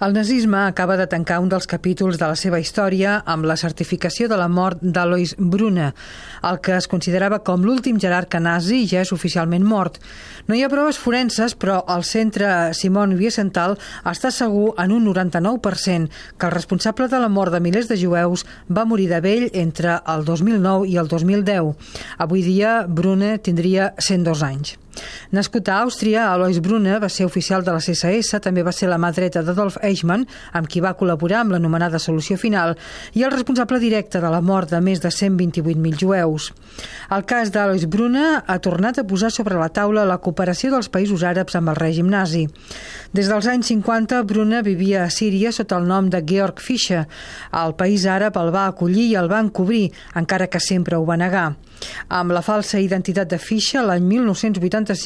El nazisme acaba de tancar un dels capítols de la seva història amb la certificació de la mort d'Alois Brune. El que es considerava com l'últim jerarca nazi ja és oficialment mort. No hi ha proves forenses, però el centre Simon Wiesenthal està segur en un 99% que el responsable de la mort de milers de jueus va morir de vell entre el 2009 i el 2010. Avui dia, Brune tindria 102 anys. Nascut a Àustria, Alois Brune va ser oficial de la CSS, també va ser la mà dreta d'Adolf Eichmann, amb qui va col·laborar amb l'anomenada solució final, i el responsable directe de la mort de més de 128.000 jueus. El cas d'Alois Brune ha tornat a posar sobre la taula la cooperació dels països àrabs amb el règim nazi. Des dels anys 50, Brune vivia a Síria sota el nom de Georg Fischer. El país àrab el va acollir i el va encobrir, encara que sempre ho va negar. Amb la falsa identitat de Fischer, l'any 1985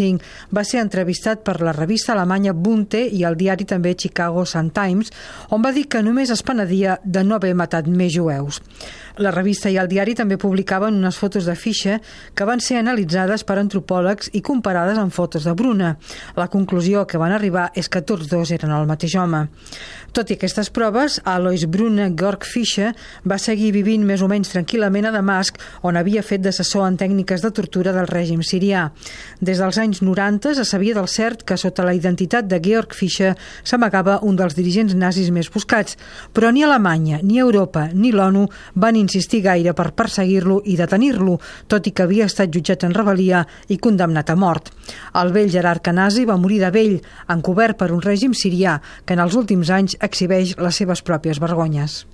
va ser entrevistat per la revista alemanya Bunte i el diari també Chicago Sun-Times, on va dir que només es penedia de no haver matat més jueus. La revista i el diari també publicaven unes fotos de Fischer que van ser analitzades per antropòlegs i comparades amb fotos de Bruna. La conclusió que van arribar és que tots dos eren el mateix home. Tot i aquestes proves, Alois Bruna Georg Fischer va seguir vivint més o menys tranquil·lament a Damasc, on havia fet d'assessor en tècniques de tortura del règim sirià. Des dels anys 90 se sabia del cert que sota la identitat de Georg Fischer s'amagava un dels dirigents nazis més buscats, però ni Alemanya, ni Europa, ni l'ONU van insistir gaire per perseguir-lo i detenir-lo, tot i que havia estat jutjat en rebel·lia i condemnat a mort. El vell jerarca nazi va morir de vell, encobert per un règim sirià que en els últims anys exhibeix les seves pròpies vergonyes.